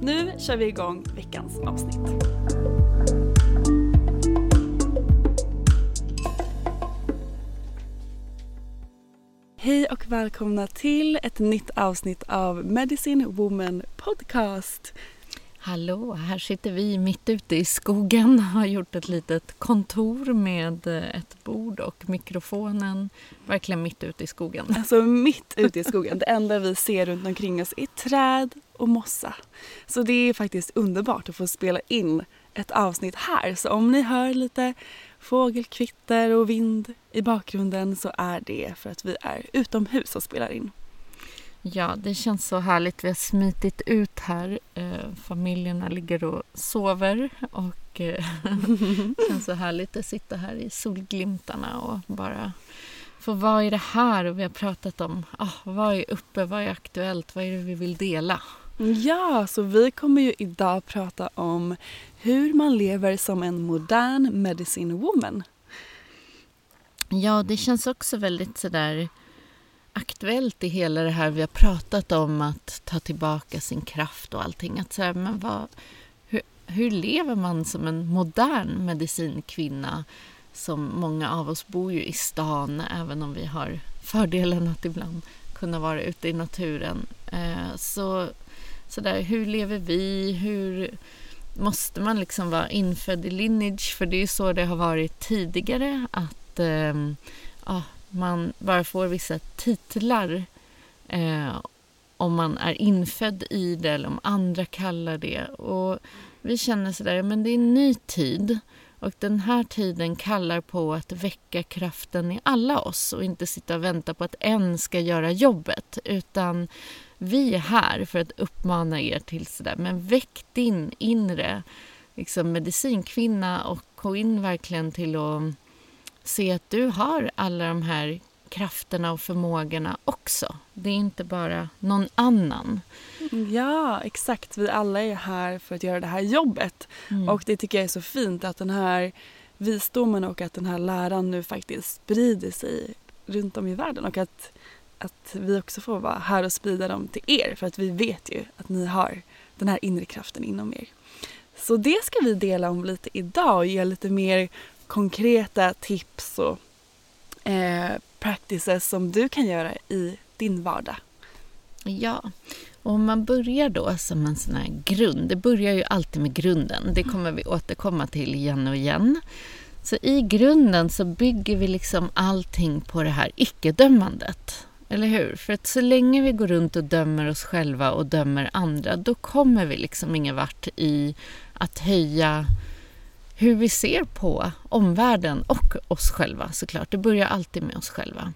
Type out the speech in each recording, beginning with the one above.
Nu kör vi igång veckans avsnitt. Hej och välkomna till ett nytt avsnitt av Medicine Woman Podcast. Hallå, här sitter vi mitt ute i skogen har gjort ett litet kontor med eh, ett bord och mikrofonen verkligen mitt ute i skogen. Alltså mitt ute i skogen. Det enda vi ser runt omkring oss är träd och mossa. Så det är faktiskt underbart att få spela in ett avsnitt här. Så om ni hör lite fågelkvitter och vind i bakgrunden så är det för att vi är utomhus och spelar in. Ja, det känns så härligt. Vi har smitit ut här. Eh, familjerna ligger och sover och eh, det känns så härligt att sitta här i solglimtarna och bara få vara i det här. Och vi har pratat om ah, vad är uppe, vad är aktuellt, vad är det vi vill dela? Ja, så vi kommer ju idag prata om hur man lever som en modern medicine woman. Ja, det känns också väldigt sådär aktuellt i hela det här vi har pratat om att ta tillbaka sin kraft och allting. Att så här, men vad, hur, hur lever man som en modern medicinkvinna? Som många av oss bor ju i stan, även om vi har fördelen att ibland kunna vara ute i naturen. Eh, så, så där, hur lever vi? Hur måste man liksom vara infödd i lineage? För det är ju så det har varit tidigare. att ehm, ja, man bara får vissa titlar eh, om man är infödd i det eller om andra kallar det. Och vi känner sådär, men det är en ny tid och den här tiden kallar på att väcka kraften i alla oss och inte sitta och vänta på att en ska göra jobbet utan vi är här för att uppmana er till sådär, men väck din inre liksom, medicinkvinna och gå in verkligen till att se att du har alla de här krafterna och förmågorna också. Det är inte bara någon annan. Ja, exakt. Vi alla är här för att göra det här jobbet. Mm. Och det tycker jag är så fint att den här visdomen och att den här läran nu faktiskt sprider sig runt om i världen och att, att vi också får vara här och sprida dem till er för att vi vet ju att ni har den här inre kraften inom er. Så det ska vi dela om lite idag och ge lite mer konkreta tips och eh, practices som du kan göra i din vardag. Ja, och om man börjar då som en sån här grund. Det börjar ju alltid med grunden. Det kommer vi återkomma till igen och igen. Så i grunden så bygger vi liksom allting på det här icke-dömandet. Eller hur? För att så länge vi går runt och dömer oss själva och dömer andra då kommer vi liksom ingen vart i att höja hur vi ser på omvärlden och oss själva såklart. Det börjar alltid med oss själva.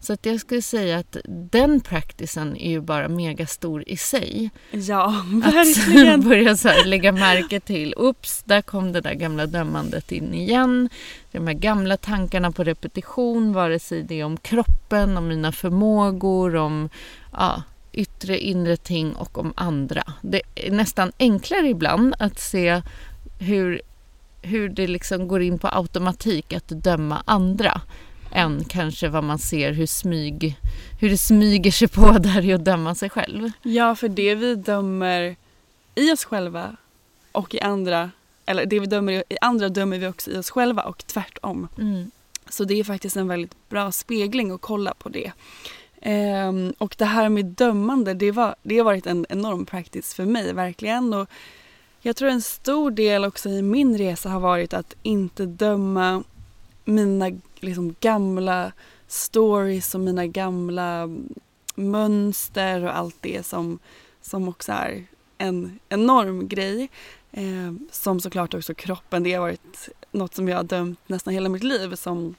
Så att jag skulle säga att den practicen är ju bara megastor i sig. Ja, verkligen. Att börja så här, lägga märke till, ups, där kom det där gamla dömandet in igen. De här gamla tankarna på repetition, vare sig det är om kroppen, om mina förmågor, om ja, yttre, inre ting och om andra. Det är nästan enklare ibland att se hur, hur det liksom går in på automatik att döma andra än kanske vad man ser hur, smyg, hur det smyger sig på där i att döma sig själv. Ja, för det vi dömer i oss själva och i andra, eller det vi dömer i andra dömer vi också i oss själva och tvärtom. Mm. Så det är faktiskt en väldigt bra spegling att kolla på det. Ehm, och det här med dömande, det, var, det har varit en enorm practice för mig verkligen. Och jag tror en stor del också i min resa har varit att inte döma mina liksom gamla stories och mina gamla mönster och allt det som, som också är en enorm grej. Eh, som såklart också kroppen, det har varit något som jag har dömt nästan hela mitt liv som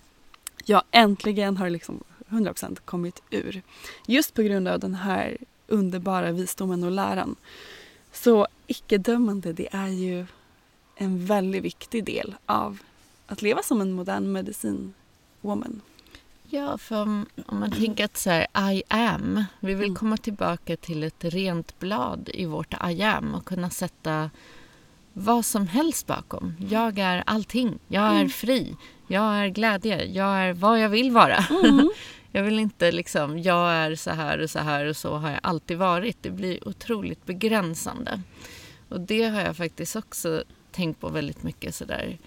jag äntligen har liksom 100% kommit ur. Just på grund av den här underbara visdomen och läran. Så icke-dömande det är ju en väldigt viktig del av att leva som en modern medicin woman. Ja, för om, om man tänker att så här, I am, vi vill Mm. komma tillbaka till ett rent blad i vårt I am och kunna sätta vad som helst bakom. Jag är allting. Jag är Mm. fri. Jag är glädje. Jag är vad jag vill vara. Mm. Jag vill inte liksom, jag är så här och så här och så har jag alltid varit. Det blir otroligt begränsande. Och det har jag faktiskt också tänkt på väldigt mycket sådär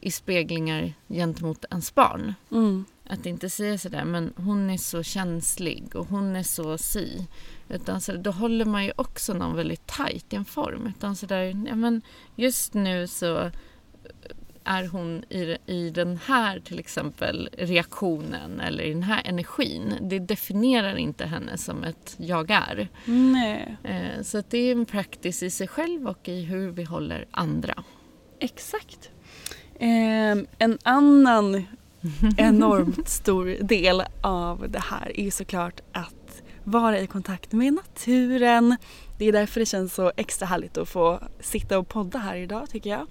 i speglingar gentemot ens barn. Mm. Att inte säga sådär, men hon är så känslig och hon är så si. Utan så, då håller man ju också någon väldigt tajt i en form. Utan sådär, ja men just nu så är hon i, i den här till exempel reaktionen eller i den här energin. Det definierar inte henne som ett jag är. Nej, Eh, så det är en practice i sig själv och i hur vi håller andra. exakt. Ehm, en annan enormt stor del av det här är såklart att vara i kontakt med naturen. Det är därför det känns så extra härligt att få sitta och podda här idag tycker jag.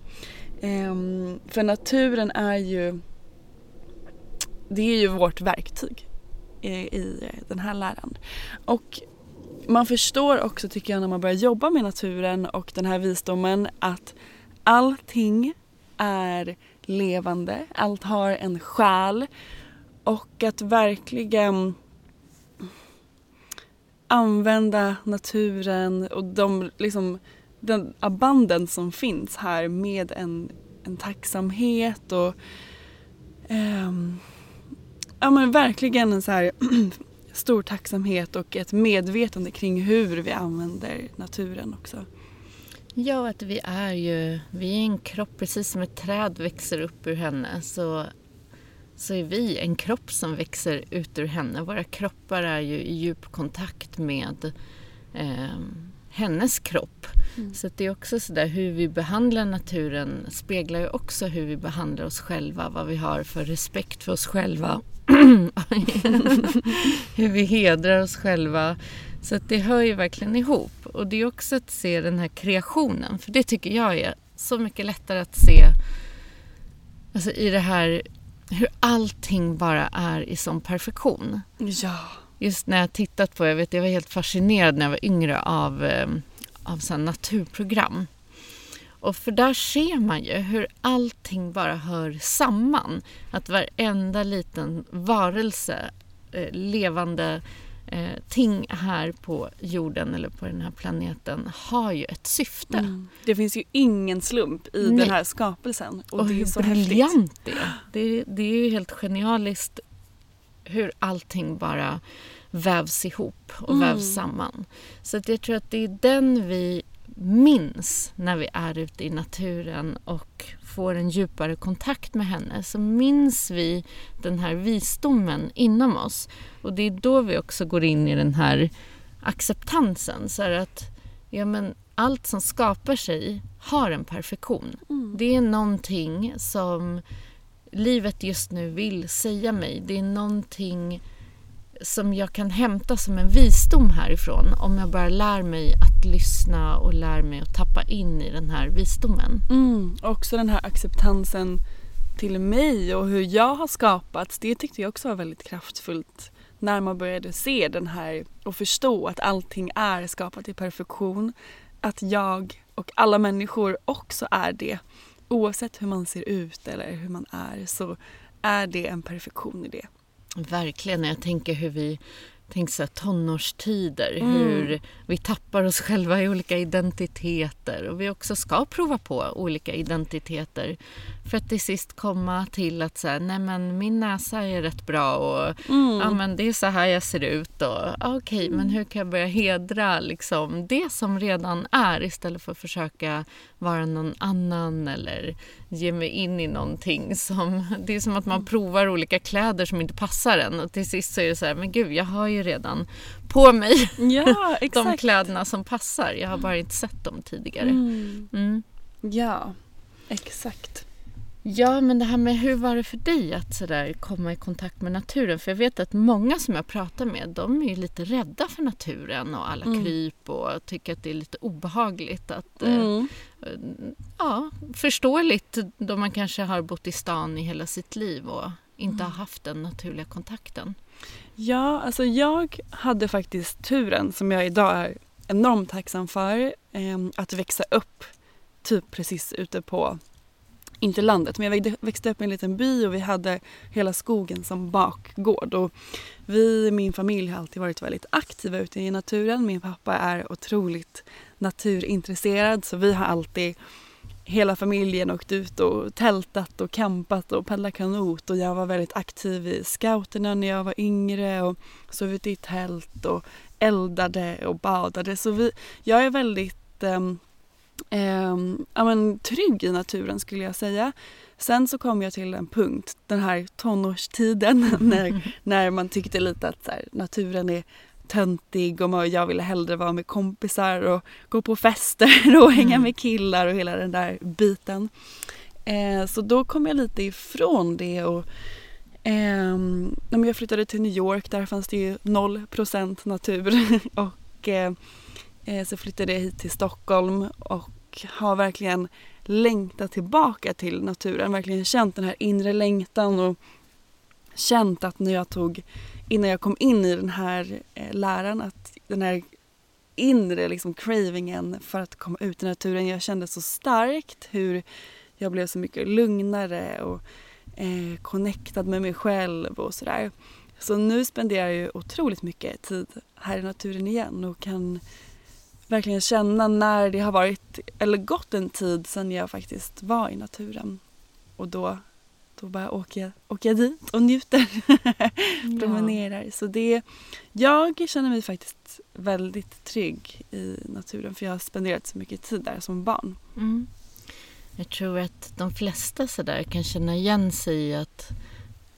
Um, för naturen är ju det är ju vårt verktyg i, i den här läran. Och man förstår också tycker jag när man börjar jobba med naturen och den här visdomen att allting är levande, allt har en själ och att verkligen använda naturen och de liksom den abanden som finns här med en, en tacksamhet och ehm, ja men verkligen en så här stor tacksamhet och ett medvetande kring hur vi använder naturen också. Ja, att vi är ju vi är en kropp, precis som ett träd växer upp ur henne så, så är vi en kropp som växer ut ur henne. Våra kroppar är ju i djup kontakt med eh, hennes kropp. Så att det är också sådär hur vi behandlar naturen speglar ju också hur vi behandlar oss själva, vad vi har för respekt för oss själva. hur vi hedrar oss själva. Så att det hör ju verkligen ihop. Och det är också att se den här kreationen. För det tycker jag är så mycket lättare att se alltså i det här hur allting bara är i sån perfektion. Ja. Just när jag tittat på, jag vet jag var helt fascinerad när jag var yngre av, eh, av sån naturprogram. Och för där ser man ju hur allting bara hör samman. Att varenda liten varelse, eh, levande eh, ting här på jorden eller på den här planeten har ju ett syfte. Mm. Det finns ju ingen slump i Nej. den här skapelsen. Och, Och, det är hur briljant det är. det är. Det är ju helt genialiskt hur allting bara vävs ihop och Mm. vävs samman. Så att jag tror att det är den vi minns när vi är ute i naturen och får en djupare kontakt med henne så minns vi den här visdomen inom oss. Och det är då vi också går in i den här acceptansen. Så att ja, men allt som skapar sig har en perfektion. Mm. Det är någonting som livet just nu vill säga mig. Det är någonting som jag kan hämta som en visdom härifrån om jag bara lär mig att lyssna och lär mig att tappa in i den här visdomen. Mm, också den här acceptansen till mig och hur jag har skapats. Det tyckte jag också var väldigt kraftfullt när man började se den här och förstå att allting är skapat i perfektion. Att jag och alla människor också är det. Oavsett hur man ser ut eller hur man är så är det en perfektion i det. Verkligen. Jag tänker hur vi Tänk så här, tonårstider, mm. hur vi tappar oss själva i olika identiteter och vi också ska prova på olika identiteter för att till sist komma till att säga, nej men min näsa är rätt bra och mm. ja men det är så här jag ser ut och okej okay, mm. men hur kan jag börja hedra liksom det som redan är istället för att försöka vara någon annan eller ge mig in i någonting som, det är som att man provar olika kläder som inte passar en och till sist så är det så här, men gud jag har ju redan på mig ja, de kläderna som passar, jag har bara inte sett dem tidigare. Mm. Mm. Ja, exakt. Ja, men det här med hur var det för dig att sådär komma i kontakt med naturen? För jag vet att många som jag pratar med, de är lite rädda för naturen och alla mm. kryp och tycker att det är lite obehagligt att eh, mm. eh, ja, förståeligt då man kanske har bott i stan i hela sitt liv och inte mm. har haft den naturliga kontakten. Ja, alltså jag hade faktiskt turen som jag idag är enormt tacksam för eh, att växa upp typ precis ute på inte landet, men jag växte upp i en liten by och vi hade hela skogen som bakgård. Och vi, min familj, har alltid varit väldigt aktiva ute i naturen. Min pappa är otroligt naturintresserad så vi har alltid hela familjen åkt ut och tältat och campat och paddlat kanot och jag var väldigt aktiv i scouterna när jag var yngre och sov ute i tält och eldade och badade. Så vi, jag är väldigt um, eh, ja, men, trygg i naturen skulle jag säga. Sen så kom jag till en punkt, den här tonårstiden, när, när man tyckte lite att här, naturen är töntig och jag ville hellre vara med kompisar och gå på fester och hänga mm. med killar och hela den där biten. Eh, så då kom jag lite ifrån det och eh, jag flyttade till New York, där fanns det ju 0% natur och eh, eh, så flyttade jag hit till Stockholm och har verkligen längtat tillbaka till naturen. Verkligen känt den här inre längtan och känt att när jag tog, innan jag kom in i den här eh, läran, att den här inre liksom cravingen för att komma ut i naturen, jag kände så starkt hur jag blev så mycket lugnare och eh, connectad med mig själv och sådär. Så nu spenderar jag ju otroligt mycket tid här i naturen igen och kan verkligen känna när det har varit eller gått en tid sedan jag faktiskt var i naturen. Och då, då bara åker jag, åker jag dit och njuter. Promenerar. Så det, jag känner mig faktiskt väldigt trygg i naturen för jag har spenderat så mycket tid där som barn. Mm. Jag tror att de flesta så där kan känna igen sig i att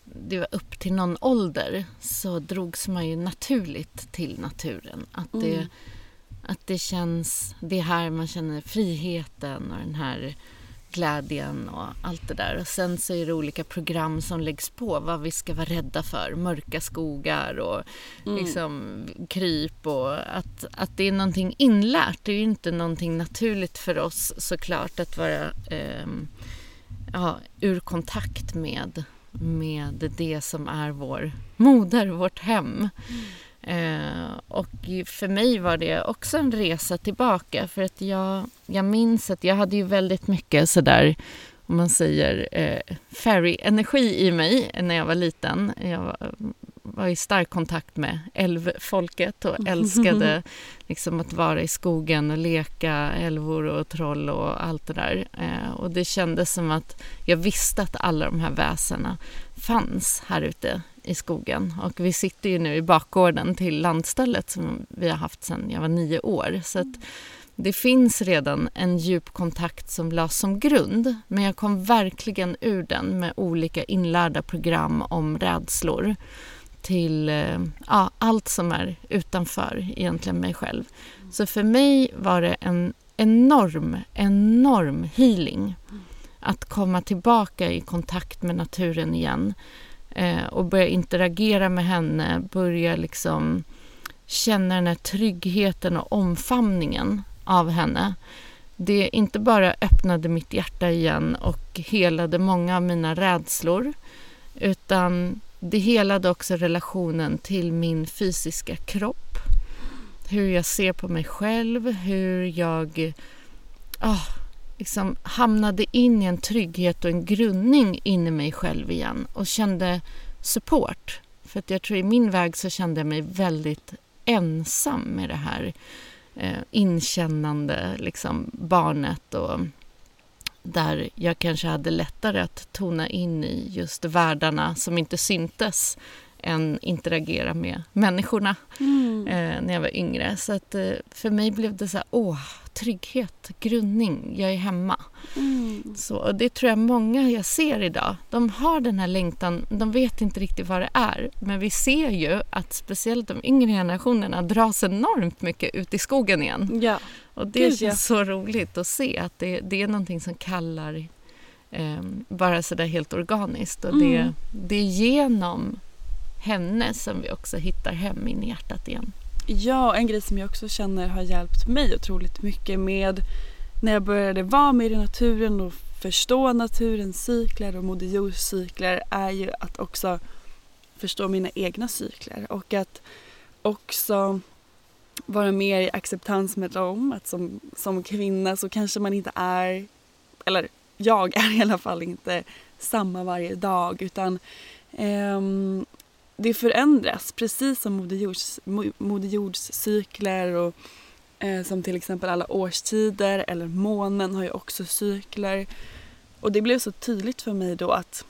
det var upp till någon ålder så drogs man ju naturligt till naturen. Att det, mm att det känns, det är här man känner friheten och den här glädjen och allt det där. Och sen så är det olika program som läggs på vad vi ska vara rädda för. Mörka skogar och mm. liksom kryp och att, att det är någonting inlärt. Det är ju inte någonting naturligt för oss såklart att vara eh, ja, ur kontakt med, med det som är vår moder, vårt hem. Mm. Eh, och för mig var det också en resa tillbaka för att jag, jag minns att jag hade ju väldigt mycket sådär om man säger eh, fairy-energi i mig när jag var liten. Jag var, var i stark kontakt med älvfolket och älskade liksom att vara i skogen och leka älvor och troll och allt det där. Eh, och det kändes som att jag visste att alla de här väsena fanns här ute i skogen. Och vi sitter ju nu i bakgården till landstället som vi har haft sedan jag var nio år. Så att det finns redan en djup kontakt som lades som grund men jag kom verkligen ur den med olika inlärda program om rädslor till eh, ja, allt som är utanför egentligen mig själv. Så för mig var det en enorm, enorm healing att komma tillbaka i kontakt med naturen igen eh, och börja interagera med henne, börja liksom känna den här tryggheten och omfamningen av henne. Det inte bara öppnade mitt hjärta igen och helade många av mina rädslor utan det helade också relationen till min fysiska kropp. Hur jag ser på mig själv, hur jag oh, liksom hamnade in i en trygghet och en grundning in i mig själv igen och kände support. För att jag tror i min väg så kände jag mig väldigt ensam med det här eh, inkännande liksom, barnet och där jag kanske hade lättare att tona in i just världarna som inte syntes än interagera med människorna mm. eh, när jag var yngre. Så att, eh, för mig blev det så här, åh, trygghet, grundning, jag är hemma. Mm. Så, och det tror jag många jag ser idag, de har den här längtan, de vet inte riktigt vad det är. Men vi ser ju att speciellt de yngre generationerna dras enormt mycket ut i skogen igen. Ja. Och det Gud, känns så roligt att se att det, det är någonting som kallar eh, bara sådär helt organiskt. Och mm. det, det är genom henne som vi också hittar hem in i hjärtat igen. Ja, en grej som jag också känner har hjälpt mig otroligt mycket med när jag började vara mer i naturen och förstå naturens cykler och Moder Jords cykler är ju att också förstå mina egna cykler och att också vara mer i acceptans med dem. Att som, som kvinna så kanske man inte är, eller jag är i alla fall inte samma varje dag utan eh, det förändras precis som Moder Jords, Moder Jords cykler och eh, som till exempel alla årstider eller månen har ju också cykler. Och det blev så tydligt för mig då att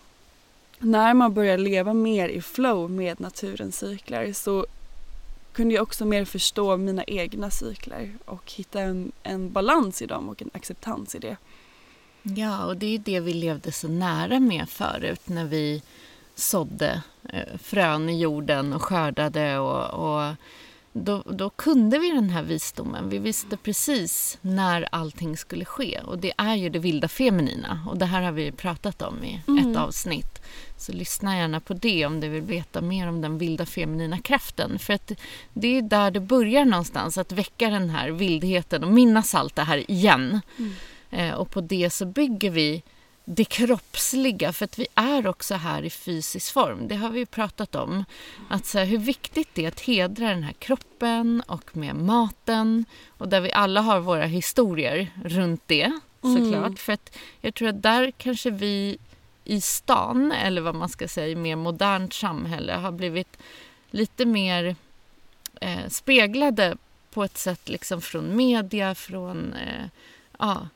när man börjar leva mer i flow med naturens cykler så kunde jag också mer förstå mina egna cykler och hitta en, en balans i dem och en acceptans i det. Ja, och det är det vi levde så nära med förut när vi sådde eh, frön i jorden och skördade. Och, och då, då, kunde vi den här visdomen. Vi visste precis när allting skulle ske. Och det är ju det vilda feminina. Och det här har vi pratat om i mm. ett avsnitt. Så lyssna gärna på det om du vill veta mer om den vilda feminina kraften. För att det är där det börjar någonstans, att väcka den här vildheten och minnas allt det här igen. Mm. Eh, och på det så bygger vi det kroppsliga, för att vi är också här i fysisk form. Det har vi pratat om. Att så här, hur viktigt det är att hedra den här kroppen och med maten. Och där vi alla har våra historier runt det såklart. Mm. För att jag tror att där kanske vi i stan, eller vad man ska säga, i mer modernt samhälle har blivit lite mer eh, speglade på ett sätt liksom från media, från eh, ja,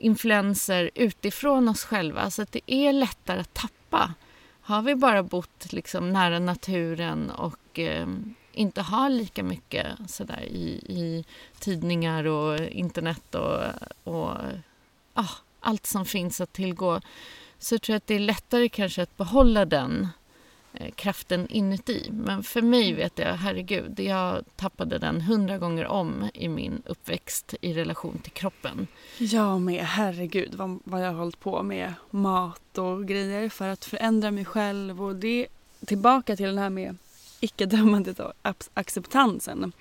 influenser utifrån oss själva så att det är lättare att tappa. Har vi bara bott liksom nära naturen och eh, inte har lika mycket sådär i, i tidningar och internet och, och ah, allt som finns att tillgå så tror jag att det är lättare kanske att behålla den kraften inuti. Men för mig mm. vet jag, herregud, jag tappade den hundra gånger om i min uppväxt i relation till kroppen. Jag med, herregud vad, vad jag har hållit på med mat och grejer för att förändra mig själv och det tillbaka till den här med icke-dömandet och acceptansen.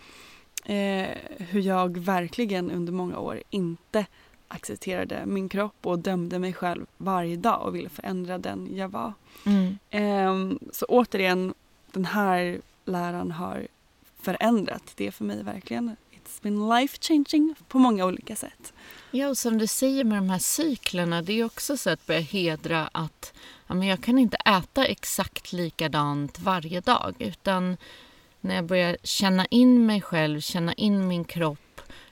Eh, hur jag verkligen under många år inte accepterade min kropp och dömde mig själv varje dag och ville förändra den jag var. Mm. Um, så återigen, den här läran har förändrat det för mig verkligen. It's been life changing på många olika sätt. Ja, och som du säger med de här cyklerna, det är också så att börja hedra att ja, men jag kan inte äta exakt likadant varje dag utan när jag börjar känna in mig själv, känna in min kropp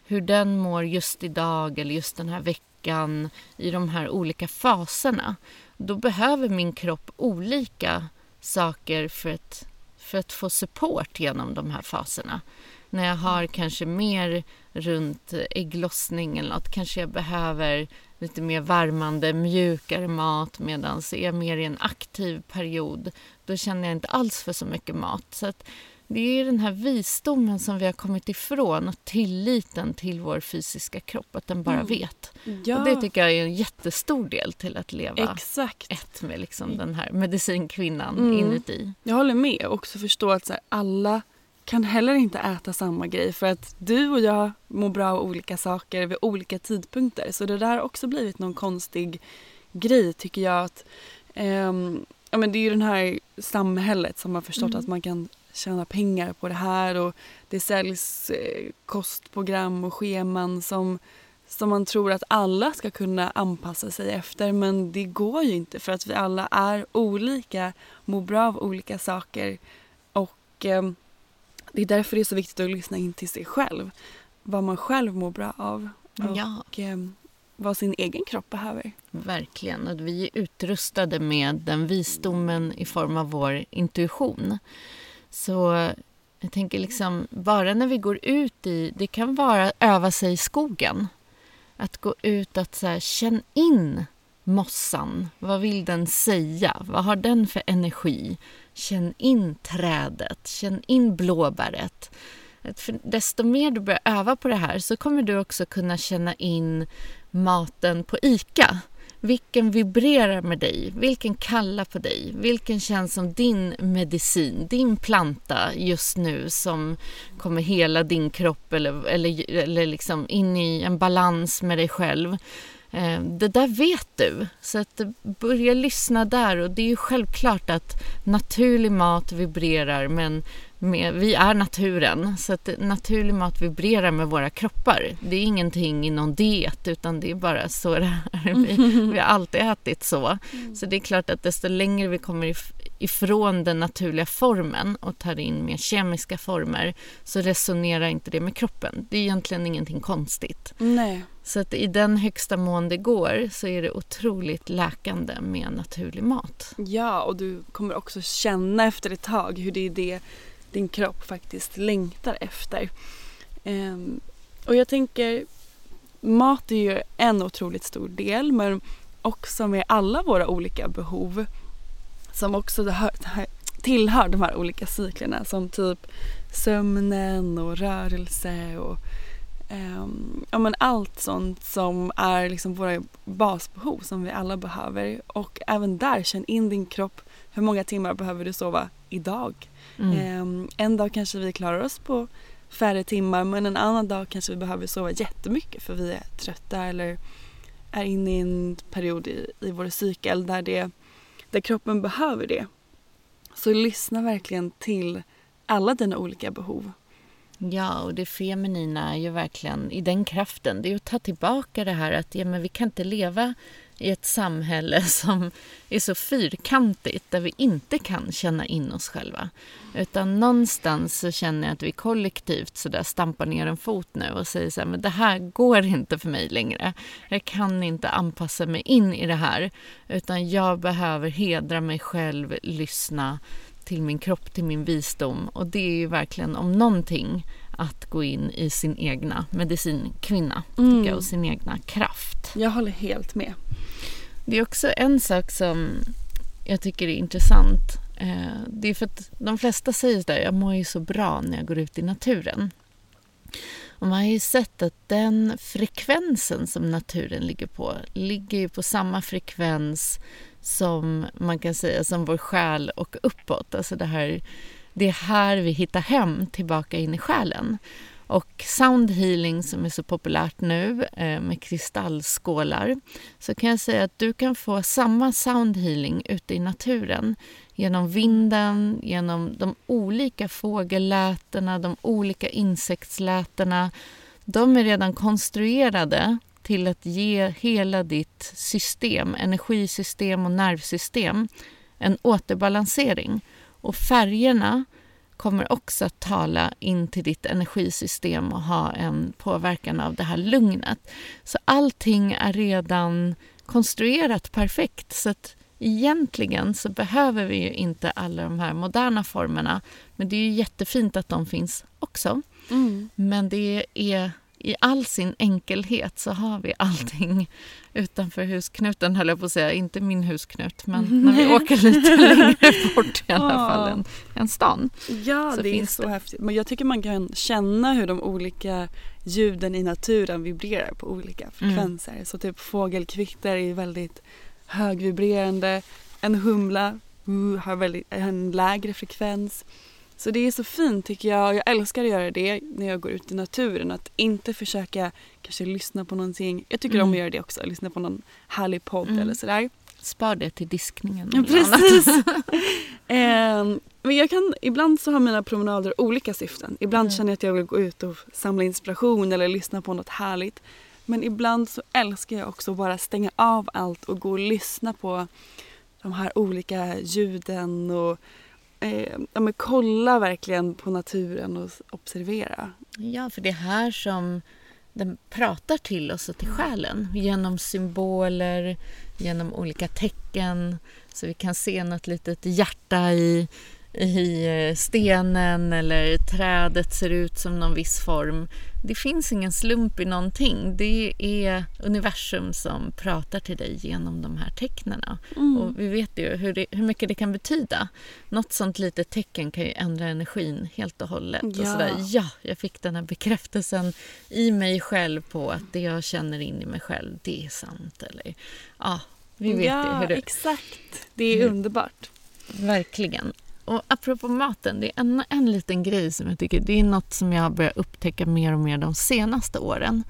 hur den mår just idag eller just den här veckan i de här olika faserna. Då behöver min kropp olika saker för att, för att få support genom de här faserna. När jag har kanske mer runt ägglossning eller något. Kanske jag behöver lite mer värmande, mjukare mat medan är jag mer i en aktiv period då känner jag inte alls för så mycket mat. Så att det är den här visdomen som vi har kommit ifrån och tilliten till vår fysiska kropp, att den bara mm. vet. Ja. Och det tycker jag är en jättestor del till att leva Exakt. ett med liksom den här medicinkvinnan mm. inuti. Jag håller med och också förstå att så här, alla kan heller inte äta samma grej för att du och jag mår bra av olika saker vid olika tidpunkter. Så det där har också blivit någon konstig grej tycker jag. att um, ja, men Det är ju det här samhället som har förstått mm. att man kan tjäna pengar på det här och det säljs eh, kostprogram och scheman som, som man tror att alla ska kunna anpassa sig efter men det går ju inte för att vi alla är olika, mår bra av olika saker och eh, det är därför det är så viktigt att lyssna in till sig själv. Vad man själv mår bra av och ja. eh, vad sin egen kropp behöver. Verkligen. Och vi är utrustade med den visdomen i form av vår intuition. Så jag tänker liksom, bara när vi går ut i... Det kan vara att öva sig i skogen. Att gå ut och så här, känn in mossan. Vad vill den säga? Vad har den för energi? Känn in trädet, känn in blåbäret. För desto mer du börjar öva på det här så kommer du också kunna känna in maten på ICA. Vilken vibrerar med dig? Vilken kallar på dig? Vilken känns som din medicin, din planta just nu som kommer hela din kropp eller, eller, eller liksom in i en balans med dig själv? Eh, det där vet du, så att börja lyssna där. Och Det är ju självklart att naturlig mat vibrerar men med, vi är naturen, så att naturlig mat vibrerar med våra kroppar. Det är ingenting i någon diet, utan det är bara så det är. Vi, vi har alltid ätit så. Mm. Så det är klart att desto längre vi kommer ifrån den naturliga formen och tar in mer kemiska former så resonerar inte det med kroppen. Det är egentligen ingenting konstigt. Nej. Så att i den högsta mån det går så är det otroligt läkande med naturlig mat. Ja, och du kommer också känna efter ett tag hur det är det din kropp faktiskt längtar efter. Ehm, och jag tänker, mat är ju en otroligt stor del men också med alla våra olika behov som också tillhör de här olika cyklerna som typ sömnen och rörelse och um, ja, men allt sånt som är liksom våra basbehov som vi alla behöver. Och även där, känn in din kropp. Hur många timmar behöver du sova idag? Mm. Um, en dag kanske vi klarar oss på färre timmar men en annan dag kanske vi behöver sova jättemycket för vi är trötta eller är inne i en period i, i vår cykel där, det, där kroppen behöver det. Så lyssna verkligen till alla dina olika behov. Ja, och det feminina är ju verkligen i den kraften. Det är att ta tillbaka det här att ja, men vi kan inte leva i ett samhälle som är så fyrkantigt där vi inte kan känna in oss själva. Utan någonstans så känner jag att vi kollektivt så där stampar ner en fot nu och säger så här, men det här går inte för mig längre. Jag kan inte anpassa mig in i det här utan jag behöver hedra mig själv, lyssna till min kropp, till min visdom. Och det är ju verkligen om någonting att gå in i sin egna medicinkvinna mm. jag, och sin egna kraft. Jag håller helt med. Det är också en sak som jag tycker är intressant. Eh, det är för att de flesta säger att jag mår ju så bra när jag går ut i naturen. Och man har ju sett att den frekvensen som naturen ligger på ligger ju på samma frekvens som man kan säga som vår själ och uppåt. Alltså det, här, det är här vi hittar hem tillbaka in i själen. Och sound healing som är så populärt nu eh, med kristallskålar så kan jag säga att du kan få samma sound healing ute i naturen genom vinden, genom de olika fågellätena, de olika insektslätena. De är redan konstruerade till att ge hela ditt system, energisystem och nervsystem en återbalansering. Och färgerna kommer också att tala in till ditt energisystem och ha en påverkan av det här lugnet. Så allting är redan konstruerat perfekt. Så att egentligen så behöver vi ju inte alla de här moderna formerna. Men det är ju jättefint att de finns också. Mm. Men det är i all sin enkelhet så har vi allting utanför husknuten, höll jag på att säga. Inte min husknut, men när vi åker lite längre bort i alla fall än, än stan. Ja, så det är så det. häftigt. Men jag tycker man kan känna hur de olika ljuden i naturen vibrerar på olika frekvenser. Så typ fågelkvitter är väldigt högvibrerande. En humla uh, har väldigt, en lägre frekvens. Så det är så fint tycker jag. Jag älskar att göra det när jag går ut i naturen. Att inte försöka kanske lyssna på någonting. Jag tycker om Mm. att göra det också. Lyssna på någon härlig podd Mm. eller sådär. Spar det till diskningen. Eller precis. Ehm, men jag kan, ibland så har mina promenader olika syften. Ibland Mm. känner jag att jag vill gå ut och samla inspiration eller lyssna på något härligt. Men ibland så älskar jag också bara stänga av allt och gå och lyssna på de här olika ljuden och eh, ja, men kolla verkligen på naturen och observera. Ja, för det är här som den pratar till oss och till själen genom symboler, genom olika tecken. Så vi kan se något litet hjärta i, i eh, stenen eller trädet ser ut som någon viss form. Det finns ingen slump i någonting. Det är universum som pratar till dig genom de här tecknen. Mm. Och vi vet ju hur, det, hur mycket det kan betyda. Något sånt litet tecken kan ju ändra energin helt och hållet. Och Ja. sådär, ja, jag fick den här bekräftelsen i mig själv på att det jag känner in i mig själv, det är sant. Eller, ja, vi vet ja, ju hur det exakt. Det är Mm. underbart. Verkligen. Och apropå maten, det är en, en liten grej som jag tycker, det är något som jag har börjat upptäcka mer och mer de senaste åren.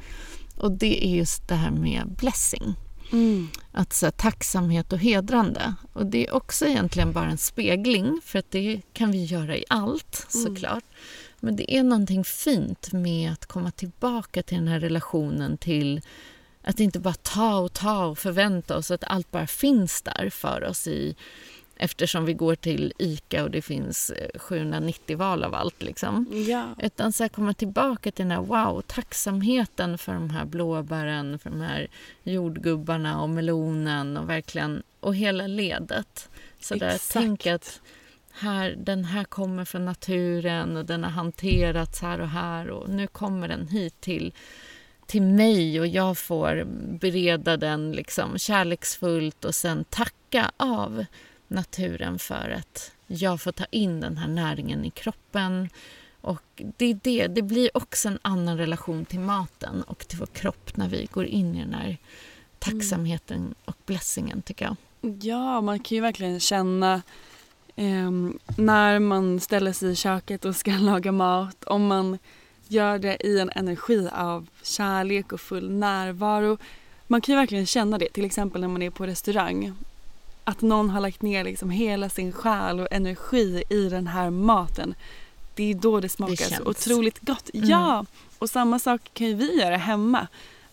Och det är just det här med blessing. Mm. Att så här, tacksamhet och hedrande. Och det är också egentligen bara en spegling, för att det kan vi göra i allt Mm. såklart. Men det är någonting fint med att komma tillbaka till den här relationen till att inte bara ta och ta och förvänta oss att allt bara finns där för oss i eftersom vi går till ICA och det finns eh, 790 val av allt. Liksom. Ja. Utan så här komma tillbaka till den här wow, tacksamheten för de här blåbären, för de här jordgubbarna och melonen och verkligen och hela ledet. Så där, Exakt. tänk att här, den här kommer från naturen och den har hanterats här och här och nu kommer den hit till, till mig och jag får bereda den liksom kärleksfullt och sen tacka av naturen för att jag får ta in den här näringen i kroppen. Och det, är det, det blir också en annan relation till maten och till vår kropp när vi går in i den här tacksamheten och blessingen, tycker jag. Ja, man kan ju verkligen känna eh, när man ställer sig i köket och ska laga mat. Om man gör det i en energi av kärlek och full närvaro. Man kan ju verkligen känna det, till exempel när man är på restaurang. Att någon har lagt ner liksom hela sin själ och energi i den här maten. Det är då det smakar känns. så otroligt gott. Mm. Ja, och samma sak kan ju vi göra hemma.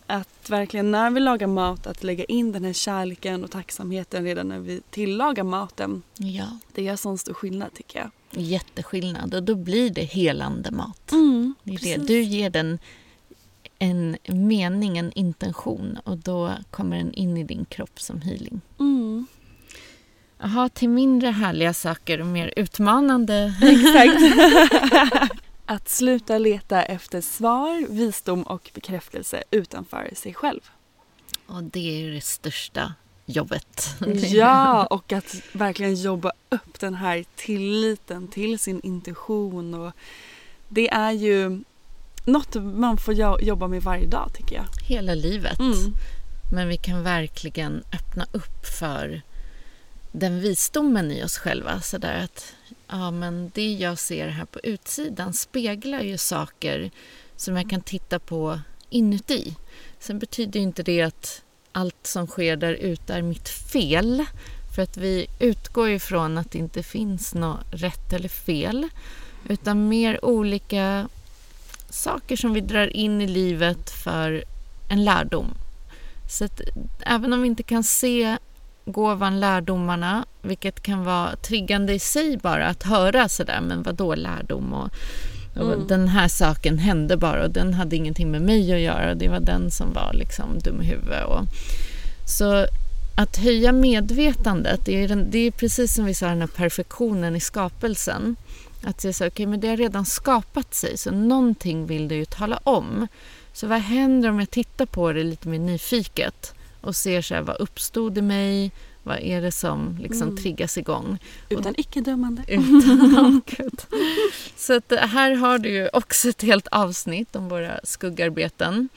Att verkligen när vi lagar mat att lägga in den här kärleken och tacksamheten redan när vi tillagar maten. Ja. Det gör sån stor skillnad tycker jag. Jätteskillnad och då blir det helande mat. Mm, Det är det. Du ger den en mening, en intention och då kommer den in i din kropp som healing. Mm. Jaha, till mindre härliga saker och mer utmanande. Exakt. att sluta leta efter svar, visdom och bekräftelse utanför sig själv. Och det är ju det största jobbet. Ja, och att verkligen jobba upp den här tilliten till sin intuition. Och det är ju något man får jo- jobba med varje dag tycker jag. Hela livet. Mm. Men vi kan verkligen öppna upp för den visdomen i oss själva. Så där att ja, men det jag ser här på utsidan speglar ju saker som jag kan titta på inuti. Sen betyder inte det att allt som sker där ute är mitt fel. För att vi utgår ifrån att det inte finns något rätt eller fel. Utan mer olika saker som vi drar in i livet för en lärdom. Så att, även om vi inte kan se gåvan, lärdomarna, vilket kan vara triggande i sig bara att höra sådär, men vad då lärdom och, och Mm. den här saken hände bara och den hade ingenting med mig att göra och det var den som var liksom dum i huvudet. Och, så att höja medvetandet, det är, den, det är precis som vi sa den här perfektionen i skapelsen. Att är så, okay, men det har redan skapat sig, så någonting vill det ju tala om. Så vad händer om jag tittar på det lite mer nyfiket och ser så här, vad uppstod i mig? Vad är det som liksom Mm. triggas igång? Utan icke-dömande. Utan, oh. Så att eh, här har du ju också ett helt avsnitt om våra skuggarbeten.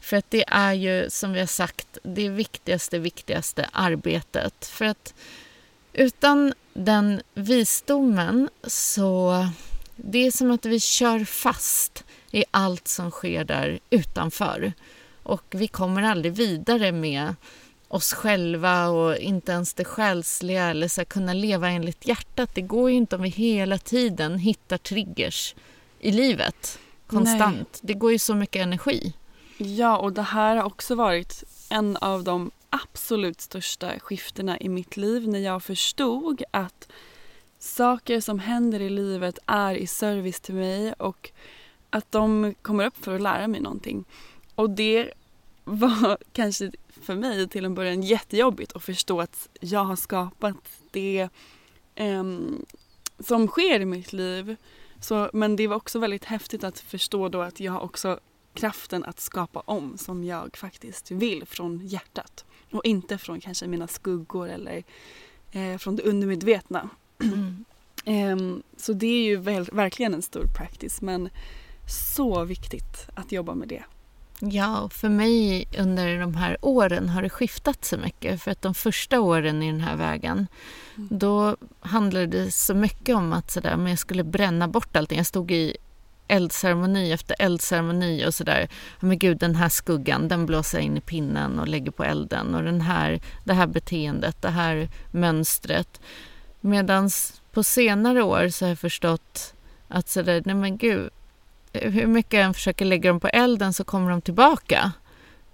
För att det är ju, som vi har sagt, det viktigaste, viktigaste arbetet. För att utan den visdomen så... Det är som att vi kör fast i allt som sker där utanför. Och vi kommer aldrig vidare med oss själva och inte ens det själsliga eller så här, kunna leva enligt hjärtat. Det går ju inte om vi hela tiden hittar triggers i livet konstant. Det går ju så mycket energi. Ja, och det här har också varit en av de absolut största skiftena i mitt liv när jag förstod att saker som händer i livet är i service till mig och att de kommer upp för att lära mig någonting. Och det var kanske för mig till en början jättejobbigt att förstå att jag har skapat det ehm, som sker i mitt liv. Så, men det var också väldigt häftigt att förstå då att jag har också kraften att skapa om som jag faktiskt vill från hjärtat. Och inte från kanske mina skuggor eller eh, från det undermedvetna. Ehm, så det är ju väl, verkligen en stor practice men så viktigt att jobba med det. Ja, för mig under de här åren har det skiftat så mycket. För att de första åren i den här vägen, då handlade det så mycket om att sådär, men jag skulle bränna bort allting. Jag stod i eldceremoni efter eldceremoni och sådär. Men gud, den här skuggan, den blåser jag in i pinnen och lägger på elden. Och den här, det här beteendet, det här mönstret. Medan på senare år så har jag förstått att sådär, nej men gud, hur mycket jag än försöker lägga dem på elden så kommer de tillbaka.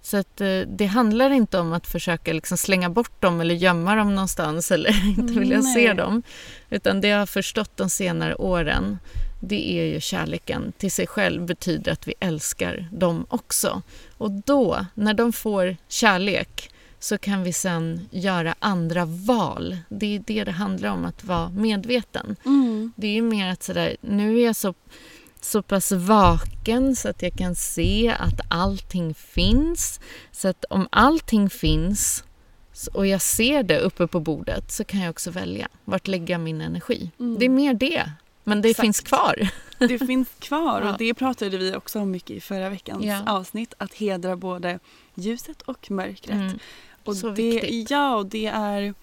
Så att, eh, det handlar inte om att försöka liksom slänga bort dem eller gömma dem någonstans eller inte vilja se Nej. dem. Utan det jag har förstått de senare åren det är ju kärleken till sig själv betyder att vi älskar dem också. Och då, när de får kärlek så kan vi sen göra andra val. Det är det det handlar om, att vara medveten. Det är ju mer att sådär, nu är jag så, så pass vaken så att jag kan se att allting finns. Så att om allting finns och jag ser det uppe på bordet så kan jag också välja vart lägga min energi. Det är mer det, men det Exakt. finns kvar. Det finns kvar och det pratade vi också om mycket i förra veckans Ja. avsnitt. Att hedra både ljuset och mörkret. Mm. Och Så det, viktigt. Ja, och det är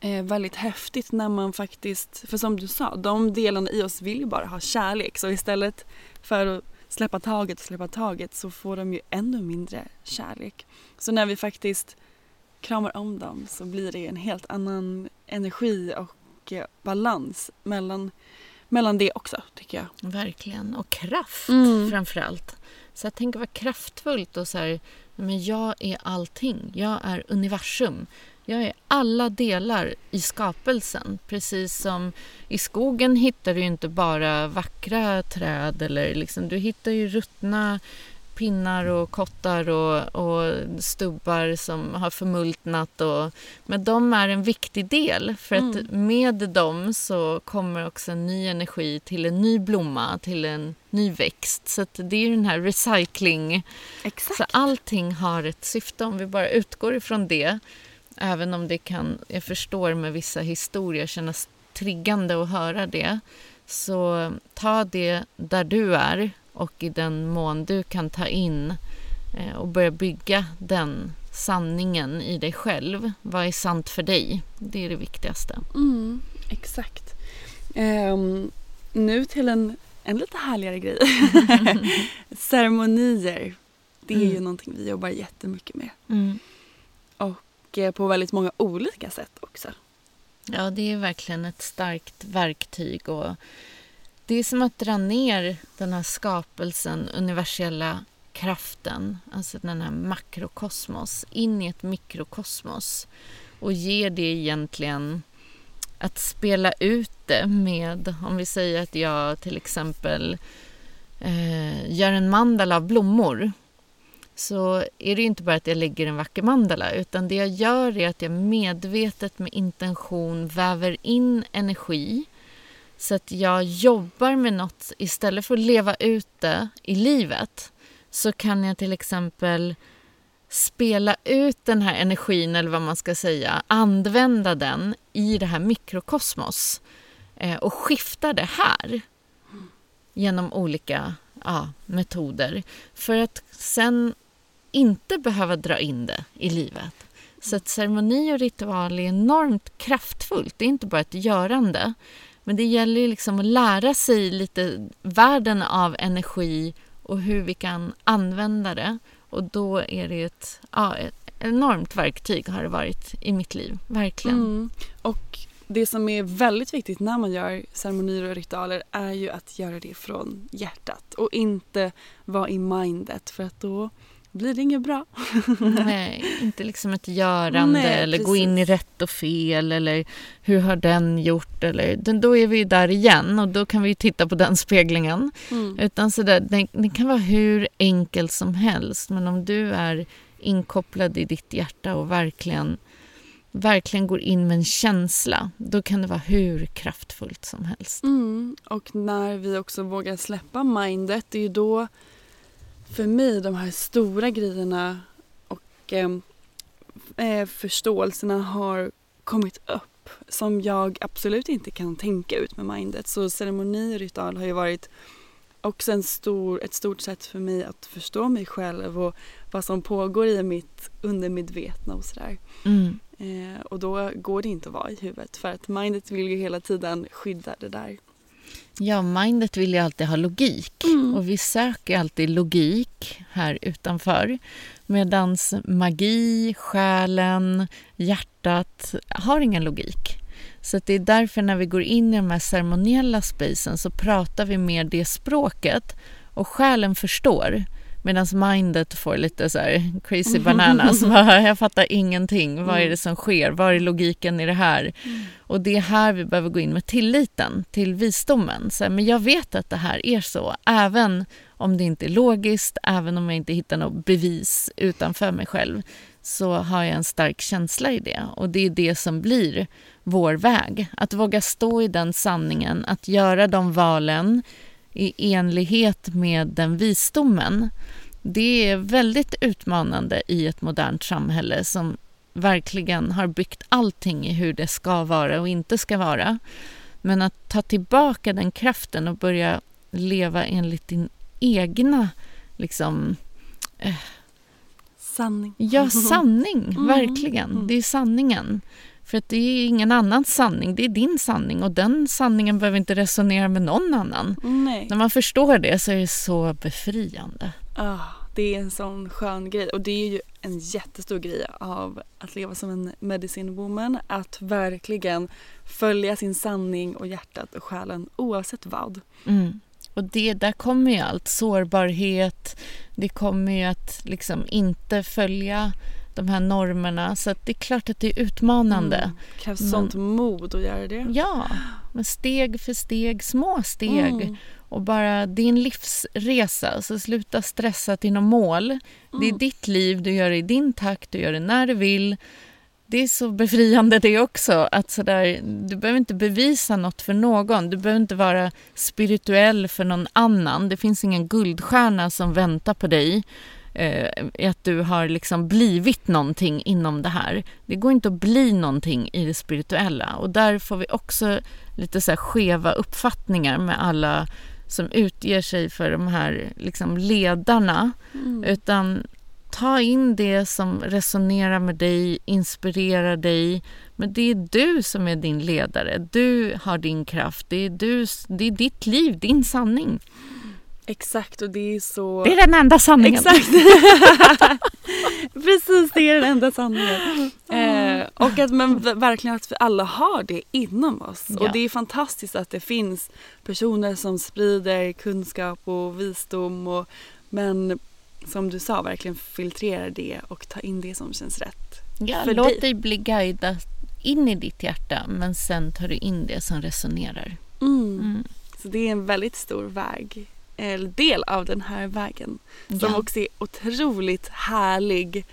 eh, väldigt häftigt när man faktiskt, för som du sa, de delarna i oss vill ju bara ha kärlek. Så istället för att släppa taget och släppa taget så får de ju ännu mindre kärlek. Så när vi faktiskt kramar om dem så blir det en helt annan energi och eh, balans mellan, mellan det också tycker jag. Verkligen. Och kraft Mm. framför allt. Så jag tänker vad kraftfullt och så här, men jag är allting. Jag är universum. Jag är alla delar i skapelsen. Precis som i skogen hittar du inte bara vackra träd eller liksom, du hittar ju ruttna pinnar och kottar och, och stubbar som har förmultnat. Och, men de är en viktig del för att med dem så kommer också en ny energi till en ny blomma, till en ny växt. Så det är den här recycling. Exakt. Så allting har ett syfte om vi bara utgår ifrån det. Även om det kan, jag förstår med vissa historier, kännas triggande att höra det. Så ta det där du är och i den mån du kan ta in eh, och börja bygga den sanningen i dig själv. Vad är sant för dig? Det är det viktigaste. Mm, exakt. Ehm, nu till en, en lite härligare grej. Ceremonier. Det är ju Mm. någonting vi jobbar jättemycket med. Mm. Och Eh, på väldigt många olika sätt också. Ja, det är verkligen ett starkt verktyg. Och det är som att dra ner den här skapelsen, universella kraften, alltså den här makrokosmos, in i ett mikrokosmos och ge det egentligen att spela ut det med, om vi säger att jag till exempel eh, gör en mandala av blommor så är det ju inte bara att jag lägger en vacker mandala utan det jag gör är att jag medvetet med intention väver in energi så att jag jobbar med något. Istället för att leva ut det i livet så kan jag till exempel spela ut den här energin, eller vad man ska säga, använda den i det här mikrokosmos eh, och skifta det här genom olika ja, metoder. För att sen inte behöva dra in det i livet. Så att ceremoni och ritual är enormt kraftfullt. Det är inte bara ett görande. Men det gäller ju liksom att lära sig lite världen av energi och hur vi kan använda det. Och då är det ett, ja, ett enormt verktyg har det varit i mitt liv. Verkligen. Mm. Och det som är väldigt viktigt när man gör ceremonier och ritualer är ju att göra det från hjärtat och inte vara i mindet för att då blir det inget bra. Nej, inte liksom ett görande Nej, eller precis. gå in i rätt och fel eller hur har den gjort eller då är vi ju där igen och då kan vi titta på den speglingen. Mm. Utan sådär, det, det kan vara hur enkelt som helst men om du är inkopplad i ditt hjärta och verkligen verkligen går in med en känsla, då kan det vara hur kraftfullt som helst. Mm. Och när vi också vågar släppa mindet, det är ju då för mig de här stora grejerna och eh, eh, förståelserna har kommit upp som jag absolut inte kan tänka ut med mindet. Så ceremoni och ritual har ju varit också en stor, ett stort sätt för mig att förstå mig själv och vad som pågår i mitt undermedvetna och sådär. Mm. Eh, och då går det inte att vara i huvudet för att mindet vill ju hela tiden skydda det där. Ja, mindet vill ju alltid ha logik Mm. och vi söker alltid logik här utanför. Medan magi, själen, hjärtat har ingen logik. Så det är därför när vi går in i de här ceremoniella spacen så pratar vi mer det språket och själen förstår. Medan mindet får lite så här crazy bananas. Bara, Jag fattar ingenting. Vad är det som sker? Var är logiken i det här? Och det är här vi behöver gå in med tilliten till visdomen. Så här, men jag vet att det här är så, även om det inte är logiskt, även om jag inte hittar något bevis utanför mig själv, så har jag en stark känsla i det. Och det är det som blir vår väg. Att våga stå i den sanningen, att göra de valen i enlighet med den visdomen. Det är väldigt utmanande i ett modernt samhälle som verkligen har byggt allting i hur det ska vara och inte ska vara. Men att ta tillbaka den kraften och börja leva enligt din egna liksom, Sanning. ja, sanning. Mm. Verkligen. Mm. Det är sanningen. För att det är ingen annans sanning, det är din sanning och den sanningen behöver inte resonera med någon annan. Nej. När man förstår det så är det så befriande. Ah, det är en sån skön grej och det är ju en jättestor grej av att leva som en medicine woman. Att verkligen följa sin sanning och hjärtat och själen oavsett vad. Mm. Och det, där kommer ju allt. Sårbarhet, det kommer ju att liksom inte följa de här normerna. Så det är klart att det är utmanande. Mm. krävs Men- sånt mod att göra det. Ja, men steg för steg, små steg. Mm. Och bara, en livsresa, så sluta stressa till något mål. Det är Mm. ditt liv, du gör det i din takt, du gör det när du vill. Det är så befriande det också. Att sådär, du behöver inte bevisa något för någon. Du behöver inte vara spirituell för någon annan. Det finns ingen guldstjärna som väntar på dig. Eh, att du har liksom blivit någonting inom det här. Det går inte att bli någonting i det spirituella. Och där får vi också lite så här skeva uppfattningar med alla som utger sig för de här liksom ledarna. Mm. Utan ta in det som resonerar med dig, inspirerar dig. Men det är du som är din ledare. Du har din kraft. Det är, du, det är ditt liv, din sanning. Exakt och det är så... Det är den enda sanningen. Exakt! Precis, det är den enda sanningen. Eh, och att man v- verkligen att vi alla har det inom oss. Ja. Och det är fantastiskt att det finns personer som sprider kunskap och visdom. Och, men som du sa, verkligen filtrera det och ta in det som känns rätt. Ja, för låt dig. dig bli guidad in i ditt hjärta men sen tar du in det som resonerar. Mm. Mm. Så det är en väldigt stor väg, del av den här vägen. Som Ja. också är otroligt härlig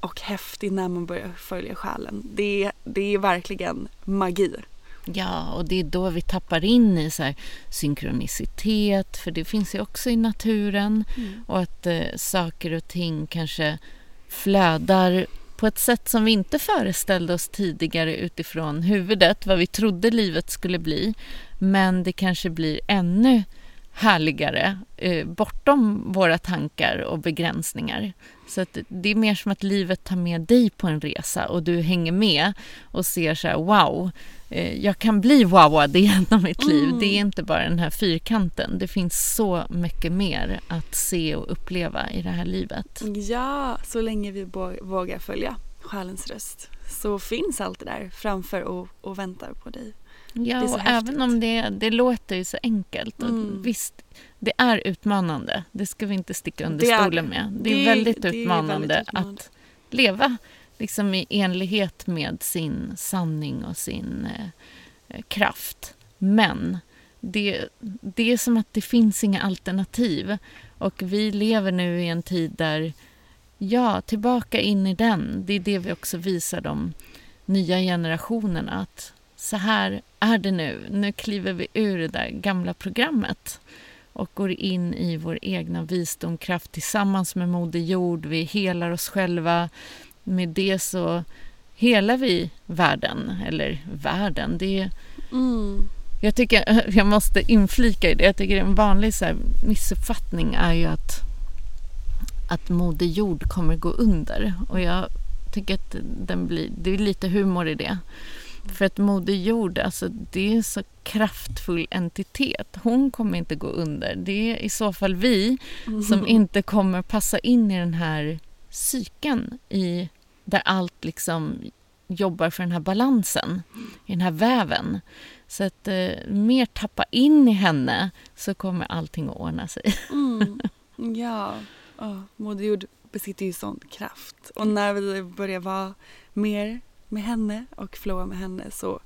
och häftig när man börjar följa själen. Det är, det är verkligen magi. Ja, och det är då vi tappar in i så synkronicitet, för det finns ju också i naturen. Mm. Och att eh, saker och ting kanske flödar på ett sätt som vi inte föreställde oss tidigare utifrån huvudet, vad vi trodde livet skulle bli. Men det kanske blir ännu härligare eh, bortom våra tankar och begränsningar. Så att det är mer som att livet tar med dig på en resa och du hänger med och ser så här, wow, eh, jag kan bli wowad genom mitt liv. Mm. Det är inte bara den här fyrkanten. Det finns så mycket mer att se och uppleva i det här livet. Ja, så länge vi vågar följa själens röst så finns allt det där framför och, och väntar på dig. Ja, och även om det, det låter ju så enkelt. Och mm. Visst, det är utmanande. Det ska vi inte sticka under det stolen med. Det, det är väldigt det utmanande är väldigt utmanande. att leva liksom i enlighet med sin sanning och sin eh, kraft. Men det, det är som att det finns inga alternativ. Och vi lever nu i en tid där, ja, tillbaka in i den. Det är det vi också visar de nya generationerna. Att så här är det nu. Nu kliver vi ur det där gamla programmet och går in i vår egna visdomkraft tillsammans med Moder Jord. Vi helar oss själva. Med det så helar vi världen, eller världen. Det är, mm. Jag tycker, jag måste inflika i det, jag tycker en vanlig så missuppfattning är ju att, att Moder Jord kommer gå under. Och jag tycker att den blir, det är lite humor i det. För att Moder Jord, alltså, det är en så kraftfull entitet. Hon kommer inte gå under. Det är i så fall vi som mm. inte kommer passa in i den här cykeln i, där allt liksom jobbar för den här balansen, i den här väven. Så att eh, mer tappa in i henne så kommer allting att ordna sig. Mm. Ja, oh, Moder Jord besitter ju sån kraft. Och när vi börjar vara mer med henne och flowa med henne så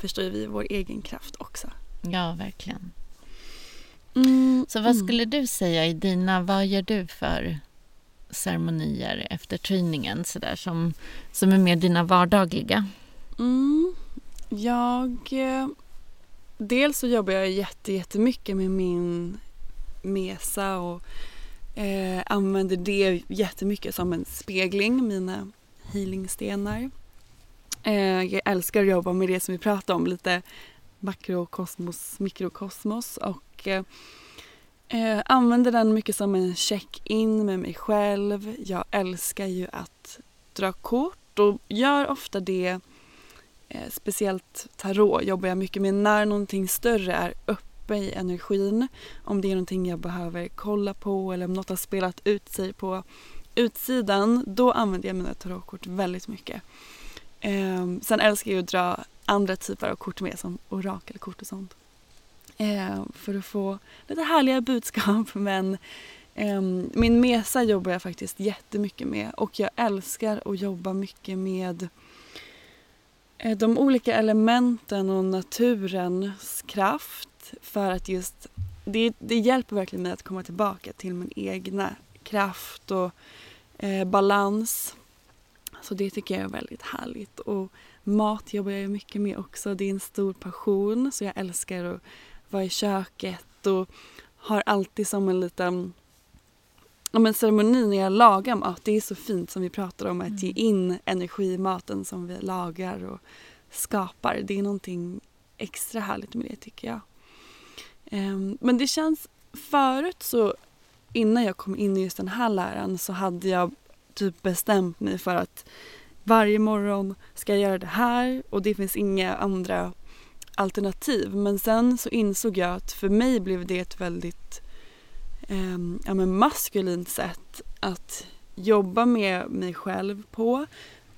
förstår vi vår egen kraft också. Ja, verkligen. Mm, så vad mm. skulle du säga i dina, vad gör du för ceremonier efter träningen så där, som, som är mer dina vardagliga? Mm, jag... Eh, dels så jobbar jag jätte, jättemycket med min mesa och eh, använder det jättemycket som en spegling, mina healingstenar. Eh, jag älskar att jobba med det som vi pratade om, lite makrokosmos, mikrokosmos och eh, eh, använder den mycket som en check-in med mig själv. Jag älskar ju att dra kort och gör ofta det eh, speciellt tarot jobbar jag mycket med när någonting större är uppe i energin. Om det är någonting jag behöver kolla på eller om något har spelat ut sig på utsidan, då använder jag mina tarotkort väldigt mycket. Um, sen älskar jag att dra andra typer av kort med som orakelkort och sånt. Um, för att få lite härliga budskap men um, min mesa jobbar jag faktiskt jättemycket med. Och jag älskar att jobba mycket med eh, de olika elementen och naturens kraft. För att just det, det hjälper verkligen mig att komma tillbaka till min egna kraft och eh, balans så det tycker jag är väldigt härligt. Och mat jobbar jag mycket med också. Det är en stor passion så jag älskar att vara i köket och har alltid som en liten ja, en ceremoni när jag lagar mat. Det är så fint som vi pratar om att ge mm. in energi i maten som vi lagar och skapar. Det är någonting extra härligt med det tycker jag. Um, men det känns förut så innan jag kom in i just den här läran så hade jag typ bestämt mig för att varje morgon ska jag göra det här och det finns inga andra alternativ. Men sen så insåg jag att för mig blev det ett väldigt eh, ja, men maskulint sätt att jobba med mig själv på.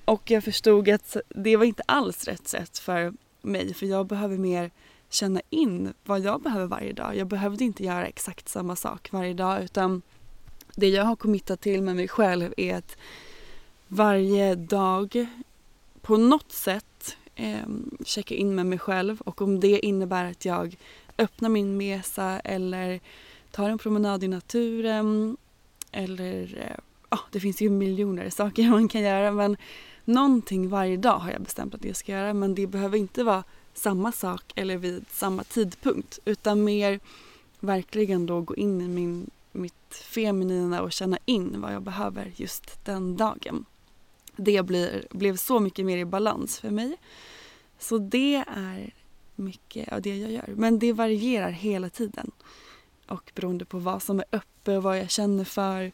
Och jag förstod att det var inte alls rätt sätt för mig för jag behöver mer känna in vad jag behöver varje dag. Jag behövde inte göra exakt samma sak varje dag utan det jag har committat till med mig själv är att varje dag på något sätt eh, checka in med mig själv. Och om det innebär att jag öppnar min mesa eller tar en promenad i naturen eller eh, det finns ju miljoner saker man kan göra. Men någonting varje dag har jag bestämt att jag ska göra. Men det behöver inte vara samma sak eller vid samma tidpunkt utan mer verkligen då gå in i min, mitt feminina och känna in vad jag behöver just den dagen. Det blir, blev så mycket mer i balans för mig. Så det är mycket av det jag gör. Men det varierar hela tiden. Och beroende på vad som är uppe och vad jag känner för.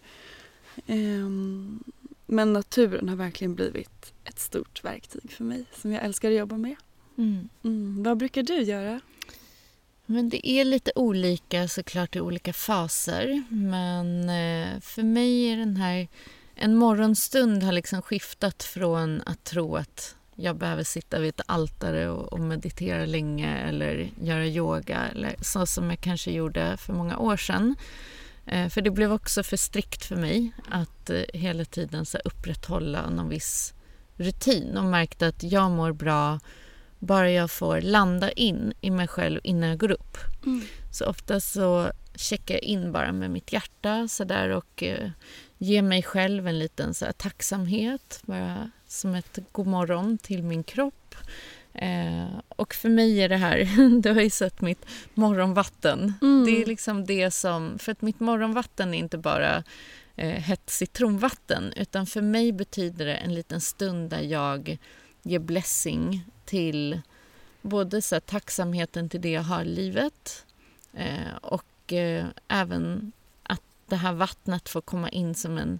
Um, men naturen har verkligen blivit ett stort verktyg för mig som jag älskar att jobba med. Mm. Mm. Vad brukar du göra? Men det är lite olika såklart i olika faser. Men eh, för mig är den här... En morgonstund har liksom skiftat från att tro att jag behöver sitta vid ett altare och, och meditera länge eller göra yoga eller så som jag kanske gjorde för många år sedan. Eh, för det blev också för strikt för mig att eh, hela tiden så upprätthålla någon viss rutin och märkte att jag mår bra bara jag får landa in i mig själv innan jag går upp. Mm. Så ofta så checkar jag in bara med mitt hjärta så där och eh, ger mig själv en liten så här, tacksamhet, bara som ett god morgon till min kropp. Eh, och för mig är det här, du har ju sett mitt morgonvatten. Mm. Det är liksom det som, för att mitt morgonvatten är inte bara eh, hett citronvatten utan för mig betyder det en liten stund där jag ge blessing till både så här, tacksamheten till det jag har i livet eh, och eh, även att det här vattnet får komma in som en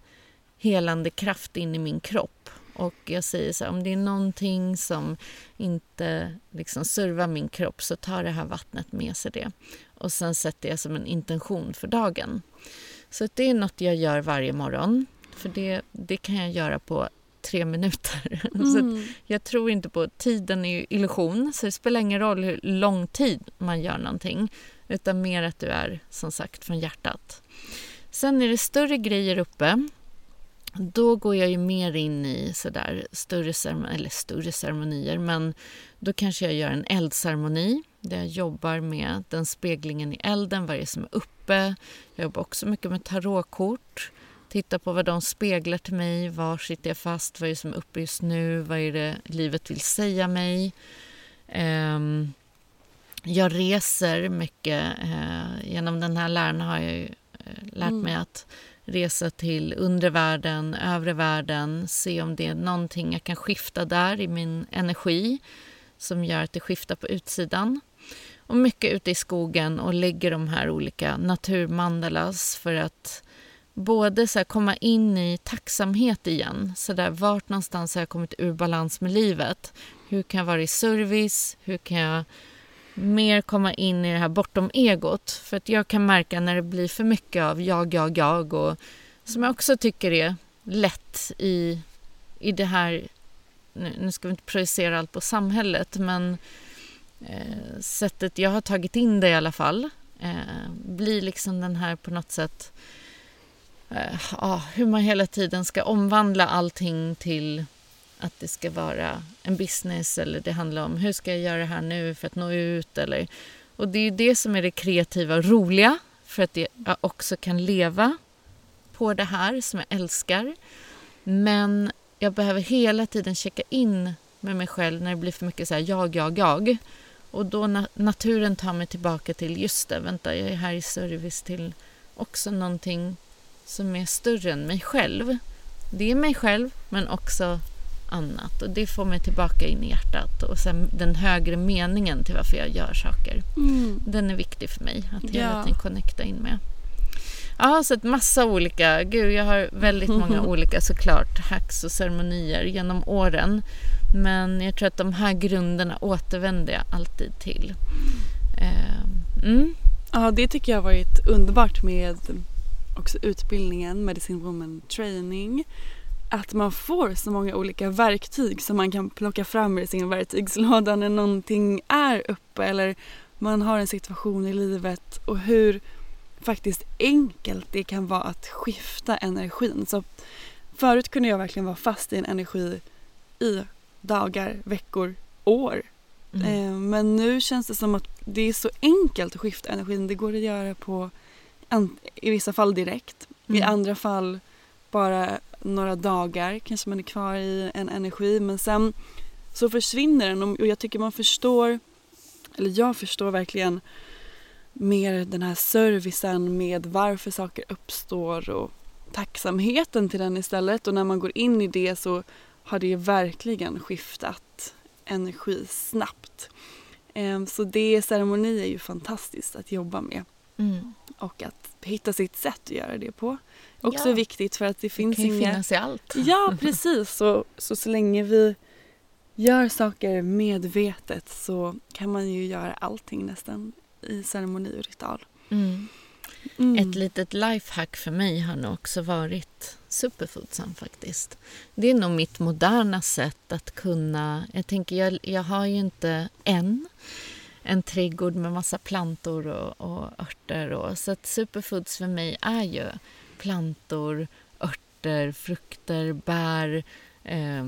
helande kraft in i min kropp. Och jag säger så här, om det är någonting som inte liksom servar min kropp så tar det här vattnet med sig det. Och sen sätter jag som en intention för dagen. Så det är något jag gör varje morgon. För det, det kan jag göra på tre minuter. Mm. Så jag tror inte på... Tiden är ju illusion, så det spelar ingen roll hur lång tid man gör någonting utan mer att du är, som sagt, från hjärtat. Sen är det större grejer uppe. Då går jag ju mer in i sådär större, ceremonier, eller större ceremonier men då kanske jag gör en eldceremoni där jag jobbar med den speglingen i elden, vad det är som är uppe. Jag jobbar också mycket med tarotkort titta på vad de speglar till mig. Var sitter jag fast? Vad är det som är uppe just nu? Vad är det livet vill säga mig? Um, jag reser mycket. Uh, genom den här läran har jag uh, lärt mm. mig att resa till undre världen, övre världen, se om det är någonting jag kan skifta där i min energi som gör att det skiftar på utsidan. Och mycket ute i skogen och lägger de här olika naturmandalas för att både så komma in i tacksamhet igen. Så där, vart någonstans har jag kommit ur balans med livet? Hur kan jag vara i service? Hur kan jag mer komma in i det här bortom egot? För att jag kan märka när det blir för mycket av jag, jag, jag och som jag också tycker är lätt i, i det här... Nu, nu ska vi inte projicera allt på samhället men eh, sättet jag har tagit in det i alla fall eh, blir liksom den här på något sätt eh, ah, hur man hela tiden ska omvandla allting till att det ska vara en business eller det handlar om hur ska jag göra det här nu för att nå ut eller och det är det som är det kreativa och roliga för att jag också kan leva på det här som jag älskar. Men jag behöver hela tiden checka in med mig själv när det blir för mycket så här jag, jag, jag. Och då na naturen tar mig tillbaka till just det, vänta jag är här i service till också någonting som är större än mig själv. Det är mig själv, men också annat. Och Det får mig tillbaka in i hjärtat. Och sen den högre meningen till varför jag gör saker. Mm. Den är viktig för mig att hela ja. tiden connecta in med. Ja, så ett massa olika. Gud, jag har väldigt många olika såklart hacks och ceremonier genom åren. Men jag tror att de här grunderna återvänder jag alltid till. Uh, mm. Ja, det tycker jag har varit underbart med också utbildningen Medicine Woman Training att man får så många olika verktyg som man kan plocka fram ur sin verktygslåda när någonting är uppe eller man har en situation i livet och hur faktiskt enkelt det kan vara att skifta energin. Så förut kunde jag verkligen vara fast i en energi i dagar, veckor, år. Mm. Eh, men nu känns det som att det är så enkelt att skifta energin. Det går att göra på i vissa fall direkt. Mm. I andra fall bara några dagar kanske man är kvar i en energi men sen så försvinner den och jag tycker man förstår eller jag förstår verkligen mer den här servicen med varför saker uppstår och tacksamheten till den istället. Och när man går in i det så har det verkligen skiftat energi snabbt. Ehm, så det ceremoni är ju fantastiskt att jobba med. Mm. Och att hitta sitt sätt att göra det på. Också Ja. viktigt för att det finns det kan ju inga... finnas i allt. Ja, precis. Så, så så länge vi gör saker medvetet så kan man ju göra allting nästan i ceremoni och ritual. Mm. Mm. Ett litet lifehack för mig har nog också varit superfoodsam faktiskt. Det är nog mitt moderna sätt att kunna... Jag tänker, jag, jag har ju inte än en trädgård med massa plantor och, och örter. Och, så att superfoods för mig är ju plantor, örter, frukter, bär, eh,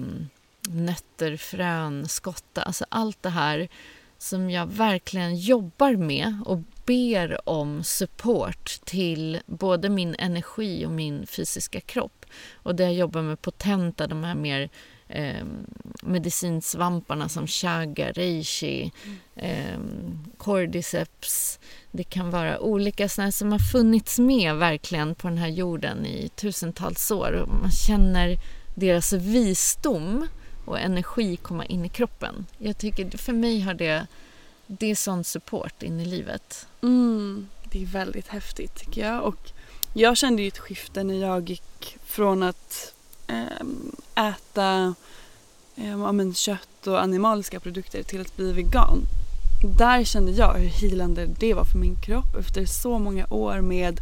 nötter, frön, skotta. Alltså allt det här som jag verkligen jobbar med och ber om support till både min energi och min fysiska kropp. Och det jag jobbar med potenta, de här mer eh, medicinsvamparna som chaga, reishi, eh, cordyceps. Det kan vara olika sådana som har funnits med verkligen på den här jorden i tusentals år. Man känner deras visdom och energi komma in i kroppen. Jag tycker, för mig har det, det är sån support in i livet. Mm, det är väldigt häftigt tycker jag. Och jag kände ju ett skifte när jag gick från att äta um, ja, men kött och animaliska produkter till att bli vegan. Där kände jag hur healande det var för min kropp efter så många år med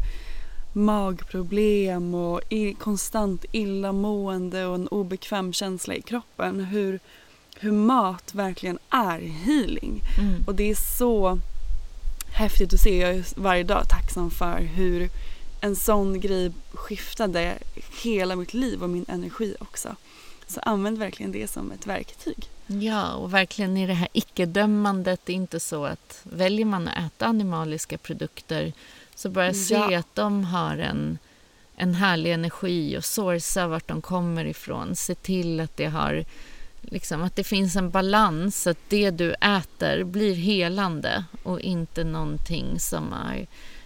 magproblem och konstant illamående och en obekväm känsla i kroppen. Hur, hur mat verkligen är healing. Mm. Och det är så häftigt att se. Jag är varje dag tacksam för hur en sån grej skiftade hela mitt liv och min energi också. Så använd verkligen det som ett verktyg. Ja, och verkligen i det här icke-dömandet. Det är inte så att väljer man att äta animaliska produkter så bara se Ja. att de har en, en härlig energi och sourca vart de kommer ifrån. Se till att det har liksom, att det finns en balans, att det du äter blir helande och inte någonting som har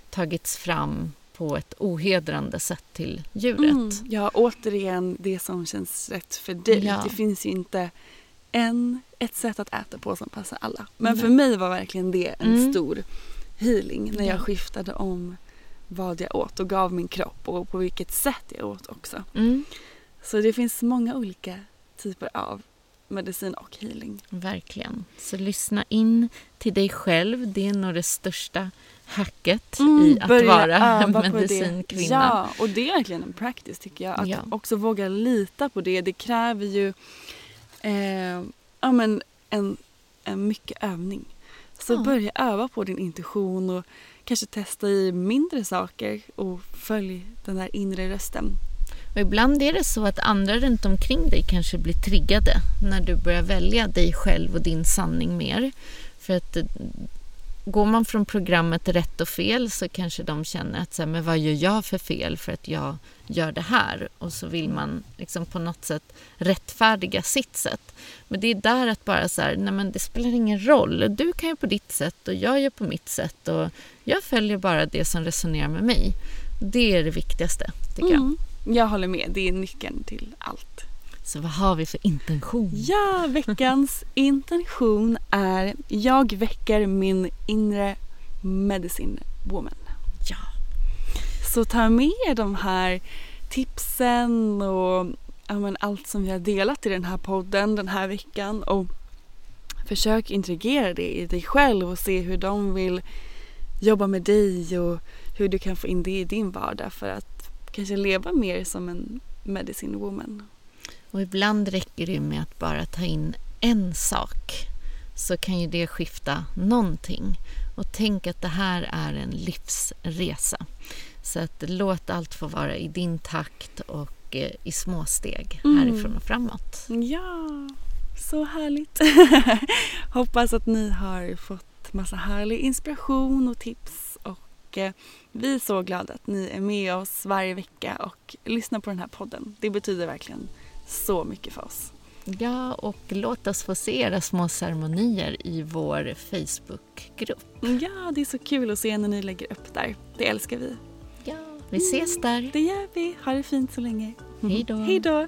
tagits fram på ett ohedrande sätt till djuret. Mm. Ja, återigen det som känns rätt för dig. Ja. Det finns ju inte en, ett sätt att äta på som passar alla. Men Nej. för mig var verkligen det en Mm. stor healing när jag Ja. skiftade om vad jag åt och gav min kropp och på vilket sätt jag åt också. Mm, Så det finns många olika typer av medicin och healing. verkligen. Så lyssna in till dig själv. Det är nog det största hacket Mm, i att vara medicinkvinna. Ja, och det är verkligen en practice tycker jag. Att Ja. också våga lita på det. Det kräver ju eh, ja, men en, en mycket övning. Så Ja. börja öva på din intuition och kanske testa i mindre saker och följ den där inre rösten. Och ibland är det så att andra runt omkring dig kanske blir triggade när du börjar välja dig själv och din sanning mer. För att eh, går man från programmet rätt och fel så kanske de känner att så här, men vad gör jag för fel för att jag gör det här? Och så vill man liksom på något sätt rättfärdiga sitt sätt. Men det är där att bara så här, nej men det spelar ingen roll. Du kan ju på ditt sätt och jag gör på mitt sätt och jag följer bara det som resonerar med mig. Det är det viktigaste, tycker jag. Mm. Jag håller med, det är nyckeln till allt. Så vad har vi för intention? Ja, veckans intention är jag väcker min inre medicine woman. Ja. Så ta med er de här tipsen och ja, allt som vi har delat i den här podden den här veckan och försök integrera det i dig själv och se hur de vill jobba med dig och hur du kan få in det i din vardag för att kanske leva mer som en medicine woman. Och ibland räcker det med att bara ta in en sak så kan ju det skifta någonting. Och tänk att det här är en livsresa. Så att låt allt få vara i din takt och eh, i små steg Mm. härifrån och framåt. Ja, så härligt. Hoppas att ni har fått massa härlig inspiration och tips och eh, vi är så glada att ni är med oss varje vecka och lyssnar på den här podden. Det betyder verkligen så mycket för oss. Ja, och låt oss få se era små ceremonier i vår Facebookgrupp. Ja, det är så kul att se när ni lägger upp där. Det älskar vi. Ja, vi ses där. Det gör vi. Ha det fint så länge. Hej då. Hej då.